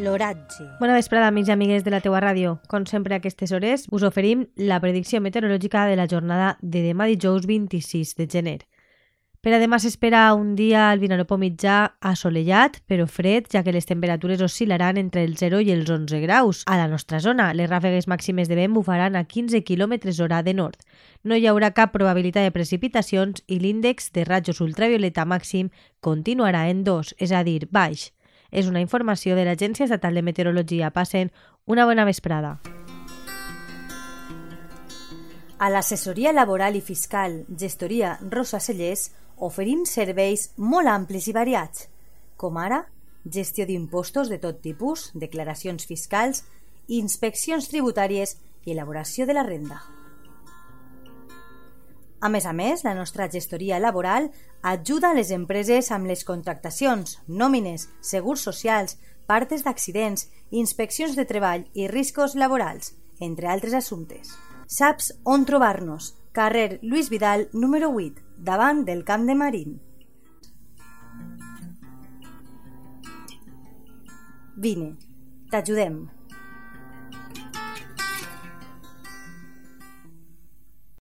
L'oratge. Bona vesprada, amics i amigues de la teua ràdio. Com sempre a aquestes hores us oferim la predicció meteorològica de la jornada de demà dijous 26 de gener. Per a demà s'espera un dia al Vinalopó mitjà assolellat, però fred, ja que les temperatures oscil·laran entre els 0 i els 11 graus. A la nostra zona, les ràfegues màximes de vent bufaran a 15 km hora de nord. No hi haurà cap probabilitat de precipitacions i l'índex de rajos ultravioleta màxim continuarà en 2, és a dir, baix. És una informació de l'Agència Estatal de Meteorologia. Passen una bona vesprada. A l'assessoria laboral i fiscal Gestoria Rosa Cellers oferim serveis molt amplis i variats, com ara gestió d'impostos de tot tipus, declaracions fiscals, inspeccions tributàries i elaboració de la renda. A més a més, la nostra gestoria laboral ajuda a les empreses amb les contractacions, nòmines, segurs socials, partes d'accidents, inspeccions de treball i riscos laborals, entre altres assumptes. Saps on trobar-nos? Carrer Lluís Vidal, número 8, davant del Camp de Marín. Vine, t'ajudem.